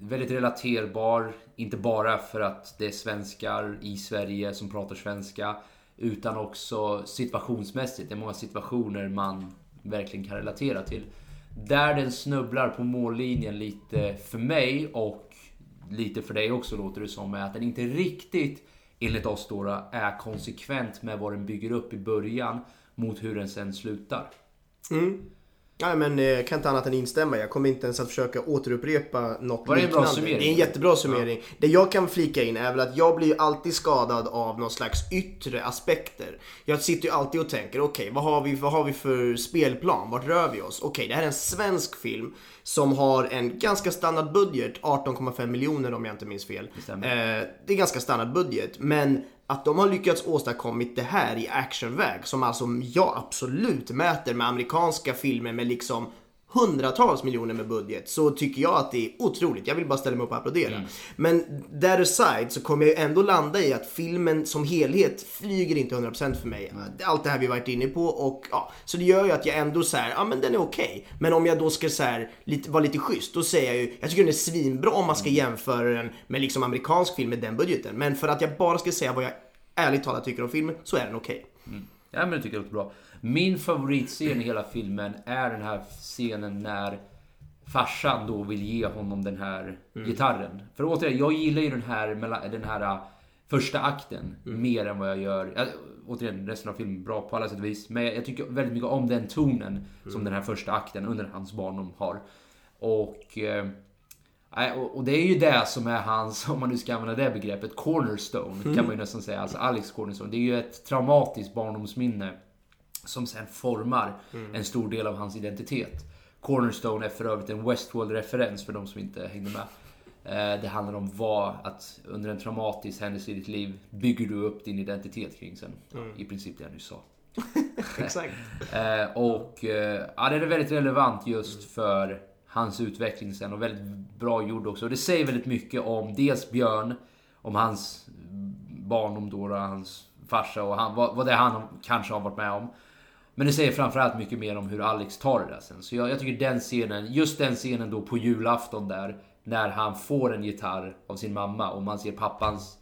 väldigt relaterbar, inte bara för att det är svenskar i Sverige som pratar svenska. Utan också situationsmässigt. Det är många situationer man verkligen kan relatera till. Där den snubblar på mållinjen lite för mig och lite för dig också låter det som är att den inte riktigt enligt oss då är konsekvent med vad den bygger upp i början mot hur den sen slutar. Mm. Nej men eh, jag kan inte annat än instämma. Jag kommer inte ens att försöka återupprepa något Var det en bra summering? Det är en jättebra summering. Det jag kan flika in är väl att jag blir ju alltid skadad av någon slags yttre aspekter. Jag sitter ju alltid och tänker, okej vad, har vi, vad har vi för spelplan? Vart rör vi oss? Okej, det här är en svensk film som har en ganska standard budget, 18,5 miljoner om jag inte minns fel. stämmer. Eh, det är ganska standard budget, men att de har lyckats åstadkommit det här i actionväg som alltså jag absolut mäter med amerikanska filmer med liksom hundratals miljoner med budget så tycker jag att det är otroligt. Jag vill bara ställa mig upp och applådera. Mm. Men that aside så kommer jag ändå landa i att filmen som helhet flyger inte 100% för mig. Allt det här vi varit inne på och ja, så det gör ju att jag ändå så här, ja men den är okej. Men om jag då ska så här, lite, vara lite schysst, då säger jag ju, jag tycker den är svinbra om man ska jämföra den med liksom amerikansk film med den budgeten. Men för att jag bara ska säga vad jag ärligt talat tycker om filmen så är den okej. Ja men det tycker jag låter bra. Min favoritscen i hela filmen är den här scenen när farsan då vill ge honom den här gitarren. För återigen, jag gillar ju den här, den här äh, första akten mer än vad jag gör... Ja, återigen, resten av filmen är bra på alla sätt och vis. Men jag, tycker väldigt mycket om den tonen som den här första akten under hans barndom har. Och... Eh, Nej, och, och det är ju det som är hans, om man nu ska använda det begreppet, cornerstone kan man ju nästan säga. Alltså Alex cornerstone. Det är ju ett traumatiskt barndomsminne som sen formar en stor del av hans identitet. Cornerstone är för övrigt en Westworld-referens för de som inte hängde med. Eh, Det handlar om vad, att under en traumatisk händelse i ditt liv bygger du upp din identitet kring sen. I princip det jag nyss sa. Exakt. Eh, och eh, ja, det är väldigt relevant just för hans utveckling sen och väldigt bra gjord också. Och det säger väldigt mycket om dels Björn, om hans barndom då, hans farsa och han, vad, vad det han kanske har varit med om. Men det säger framförallt mycket mer om hur Alex tar det där sen. Så jag, jag tycker den scenen, just den scenen då på julafton där, när han får en gitarr av sin mamma och man ser pappans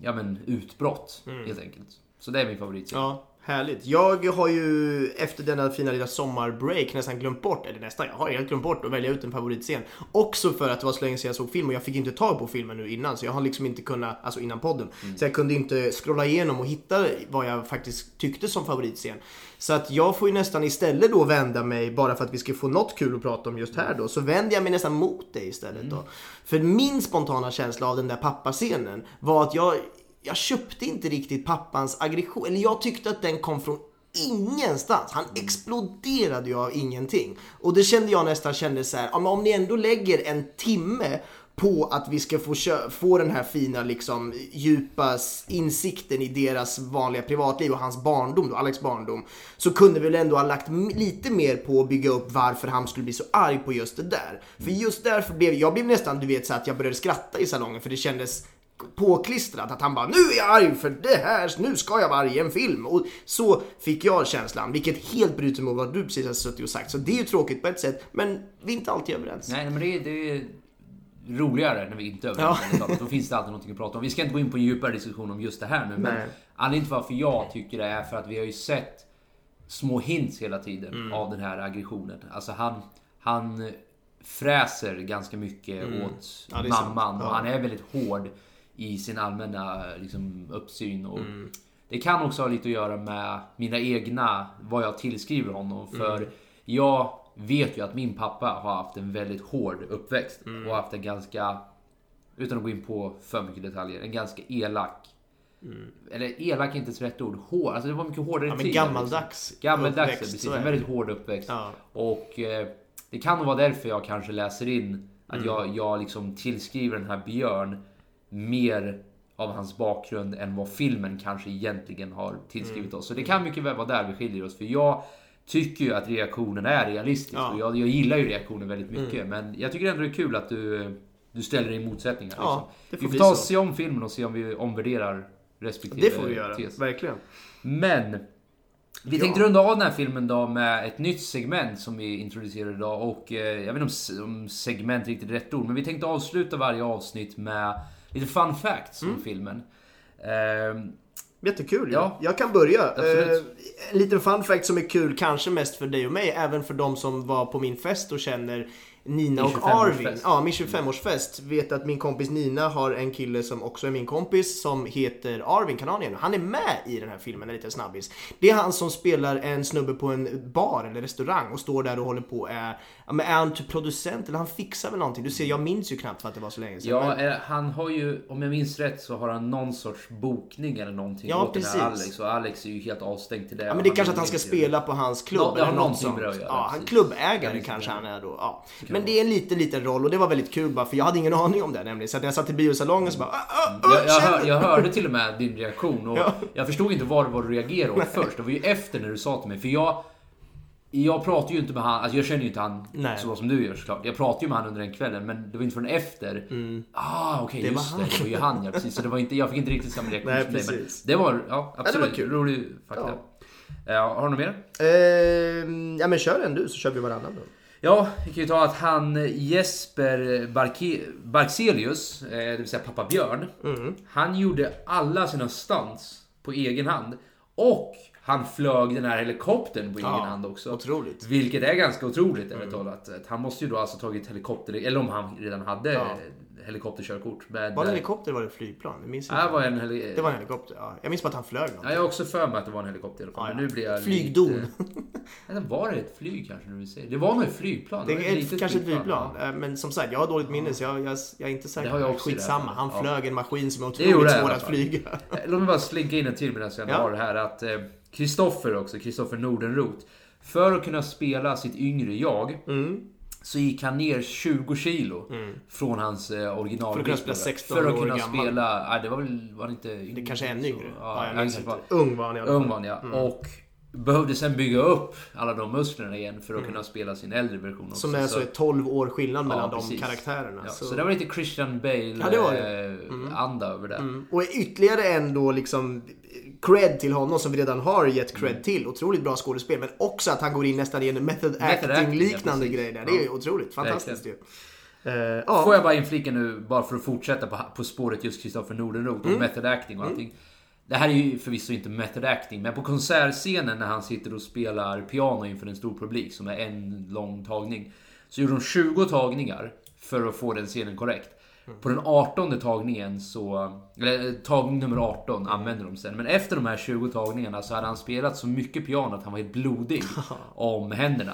ja, men, utbrott helt enkelt. Så det är min favoritscen. Ja, härligt. Jag har ju efter denna fina lilla sommarbreak nästan glömt bort, eller nästan, jag har helt glömt bort att välja ut en favoritscen. Också för att det var så länge sedan jag såg film och jag fick inte tag på filmen nu innan så jag har liksom inte kunnat, alltså innan podden. Så jag kunde inte scrolla igenom och hitta vad jag faktiskt tyckte som favoritscen. Så att jag får ju nästan istället då vända mig, bara för att vi ska få något kul att prata om just här då, så vänder jag mig nästan mot dig istället då. För min spontana känsla av den där pappascenen var att jag jag köpte inte riktigt pappans aggression. Eller jag tyckte att den kom från ingenstans. Han exploderade ju av ingenting. Och det kände jag nästan kände så här, ja, men om ni ändå lägger en timme på att vi ska få, få den här fina liksom djupa insikten i deras vanliga privatliv och hans barndom, då, Alex barndom. Så kunde vi väl ändå ha lagt lite mer på att bygga upp varför han skulle bli så arg på just det där. För just därför blev jag blev nästan, du vet så att jag började skratta i salongen för det kändes påklistrat att han bara nu är jag arg för det här, nu ska jag vara arg i en film. Och så fick jag känslan, vilket helt bryter mot vad du precis har suttit och sagt. Så det är ju tråkigt på ett sätt, men vi är inte alltid överens. Nej, men det, det, roligare när vi inte är överens. Ja. Då finns det alltid någonting att prata om. Vi ska inte gå in på en djupare diskussion om just det här nu. Men Nej. anledningen till varför jag tycker det är för att vi har ju sett små hints hela tiden Mm. av den här aggressionen. Alltså han, han fräser ganska mycket åt Mm. Ja, är sant. mamman. Ja. Och han är väldigt hård i sin allmänna liksom, uppsyn. Och Mm. Det kan också ha lite att göra med mina egna, vad jag tillskriver honom. För Mm. jag vet ju att min pappa har haft en väldigt hård uppväxt. Mm. Och haft en ganska, utan att gå in på för mycket detaljer, en ganska elak eller elak är inte ett rätt ord. Hård. Alltså det var mycket hårdare Mm. Ja, men tid. gammaldags Liksom. Gammaldags, uppväxt, precis. En väldigt hård uppväxt. Ja. Och eh, det kan nog vara därför jag kanske läser in att Mm. jag, jag liksom tillskriver den här Björn mer av hans bakgrund än vad filmen kanske egentligen har tillskrivit Mm. oss. Så det kan mycket väl vara där vi skiljer oss. För jag tycker ju att reaktionen är realistisk. Ja. Mm. Och jag, jag gillar ju reaktionen väldigt mycket. Men jag tycker ändå det är kul att du, du ställer in motsättningar. Ja, liksom. får vi får ta och se om filmen och se om vi omvärderar respektive Det får vi göra, tes. verkligen. Men vi Ja. tänkte runda av den här filmen då med ett nytt segment som vi introducerar idag. Och eh, jag vet inte om segment är riktigt rätt ord, men vi tänkte avsluta varje avsnitt med lite fun facts Mm. om filmen. Ehm, Jättekul Ja. ja. Jag kan börja. Eh, en liten fun fact som är kul, kanske mest för dig och mig, även för de som var på min fest och känner Nina och 25-årsfest. Arvin. Ja, min 25-årsfest. Vet att min kompis Nina har en kille som också är min kompis som heter Arvin Kananian. Han är med i den här filmen, en liten snabbis. Det är han som spelar en snubbe på en bar eller restaurang och står där och håller på. Är, ja, men är han typ producent eller han fixar väl någonting? Du ser, jag minns ju knappt för att det var så länge sedan. ja, men- eh, han har ju, om jag minns rätt, så har han någon sorts bokning eller någonting Ja, åt den här precis. Alex. Och Alex är ju helt avstängd till det. Ja men det är kanske att han ska spela på hans klubb Nå- ja, eller något någonting sånt. att göra, Ja, han klubbägare Ja, kanske han är då. Ja. Men det är en liten, liten roll och det var väldigt kul bara för jag hade ingen aning om det nämligen. Så att jag satt i biosalongen så bara ah, ah, Jag, jag, hör, jag hörde till och med din reaktion och Ja. jag förstod inte vad var du reagerade åt först. Det var ju efter när du sa till mig, för jag... Jag pratar ju inte med han, alltså jag känner ju inte han Nej. så som du gör såklart. Jag pratade ju med han under den kvällen men det var inte förrän efter. Ah okej Mm. Det var just det, det var ju han ja precis. Så det var inte, jag fick inte riktigt samma reaktion Nej, som dig. Men det var, ja absolut, var kul. rolig fakta. Ja. har du något mer? Ehm, ja men kör en du så kör vi varannan då. Ja, vi kan ju ta att han Jesper Barke, Barkselius, eh, det vill säga pappa Björn. Mm. Han gjorde alla sina stunts på egen hand. Och han flög den här helikoptern på egen Ja, hand också. otroligt. Mm. Vilket är ganska otroligt ärligt talat. Han måste ju då alltså tagit helikopter, eller om han redan hade Ja. helikopterkörkort. Men, Var det eh, helikopter eller var det flygplan? Jag minns Ja, inte. var en heli- Det var en helikopter, ja. Jag minns bara att han flög Ja, någonting. jag har också för mig att det var en helikopter i alla fall. Ja, ja. nu blir jag Flygdon. Lite... Var det ett flyg kanske? Vi säger? Det var nog ett flygplan. Det är litet ett, kanske ett flygplan. ja. Eh, Men som sagt, jag har dåligt minne så jag, jag, jag är inte säker. Det har jag också det Skitsamma, han Ja. flög en maskin som är Det otroligt svår att flyga. Eh, Låt mig bara slinka in en till medan jag Ja. har det här. Att Kristoffer också, Kristoffer Nordenroth. För att kunna spela sitt yngre jag. Mm. Så gick han ner 20 kilo från hans eh, original. För att kunna spela 16 För att år kunna gammal. spela, nej det var väl, var det inte Det kanske är ännu yngre. Ja, Ja, jag minns inte. Ung var han i alla fall. Ung var han ja. Och behövde sen bygga upp alla de musklerna igen för att kunna spela sin äldre version också. Mm. Som är så ett 12 år skillnad mellan de precis. karaktärerna. Ja, så. så. det var lite Christian Bale Ja, eh, anda över det. Mm. Och ytterligare en då liksom cred till honom som vi redan har gett cred Mm. till. Otroligt bra skådespel. Men också att han går in nästan i en method acting, acting ja, grej där. Det är Ja. otroligt fantastiskt ju. Eh, ja. Får jag bara inflika nu, bara för att fortsätta på, på spåret just Kristoffer Nordenroth Mm. och method acting och allting. Det här är ju förvisso inte method acting, men på konsertscenen när han sitter och spelar piano inför en stor publik som är en lång tagning. Så gjorde de 20 tagningar för att få den scenen korrekt. På den 18 tagningen så... Eller tagning nummer 18 Mm. använder de sen. Men efter de här 20 tagningarna så hade han spelat så mycket piano att han var helt blodig om händerna.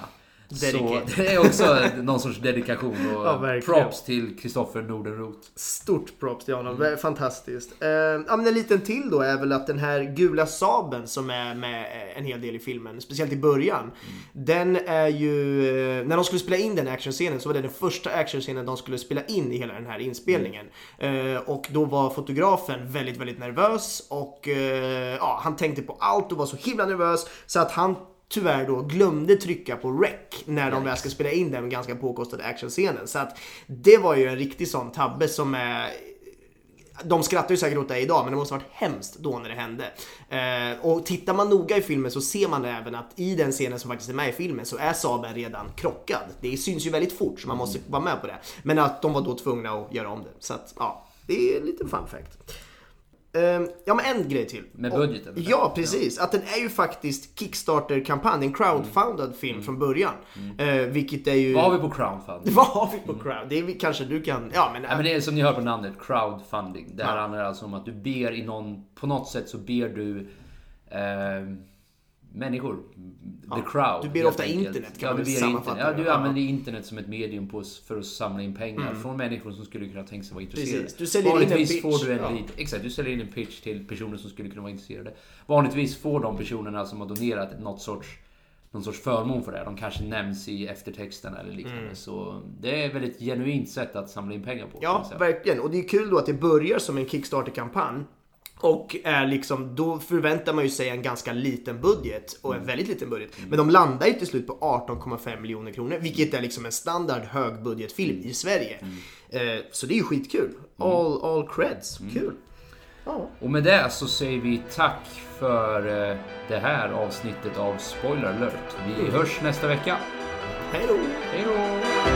Så det är också någon sorts dedikation och Ja, props till Kristoffer Nordenroth. Stort props till honom. Mm. Fantastiskt. Eh, ja, men en liten till då är väl att den här gula Saben som är med eh, en hel del i filmen, speciellt i början. Mm. Den är ju... eh, När de skulle spela in den actionscenen så var det den första actionscenen de skulle spela in i hela den här inspelningen. Mm. Eh, och då var fotografen väldigt, väldigt nervös och eh, ja, han tänkte på allt och var så himla nervös så att han tyvärr då glömde trycka på rec när de väl ska spela in den ganska påkostade actionscenen. Så att det var ju en riktig sån tabbe som är de skrattar ju säkert åt det idag, men det måste ha varit hemskt då när det hände. Eh, och tittar man noga i filmen så ser man även att i den scenen som faktiskt är med i filmen så är Saben redan krockad. Det syns ju väldigt fort så man måste vara med på det. Men att de var då tvungna att göra om det. Så att, ja, det är en liten fun fact. Ehm, ja men en grej till. Med budgeten? Och, ja precis, att den är ju faktiskt Kickstarter-kampanj, en crowdfunded film från början. Eh, vilket är ju... Vad har vi på crowdfunding? Vad har vi på crowd? Det är, kanske du kan... Ja men... Ja, men det är som ni hör på namnet, crowdfunding. Det här handlar alltså om att du ber i någon, på något sätt så ber du eh, människor, the crowd. du ber ofta internet, kan ja, man du väl sammanfatta internet. Ja, du Ja. använder internet som ett medium på, för att samla in pengar från människor som skulle kunna tänka sig vara intresserade. Precis. Du säljer in en Vanligtvis pitch. får du en Ja. lit, exakt, du säljer in en pitch till personer som skulle kunna vara intresserade. Vanligtvis får de personerna som har donerat något sorts någon sorts förmån för det. De kanske nämns i eftertexten eller liknande. Mm. Så det är ett genuint sätt att samla in pengar på. Ja, verkligen. Och det är kul då att det börjar som en Kickstarter-kampanj. Och är liksom, då förväntar man ju sig en ganska liten budget och en väldigt liten budget. Men de landar ju till slut på 18,5 miljoner kronor, vilket är liksom en standard högbudgetfilm i Sverige. Eh, så det är ju skitkul. All, all creds. Kul. Ja. Och med det så säger vi tack för eh, det här avsnittet av Spoiler alert. Vi hörs nästa vecka. Hej då! Hej då!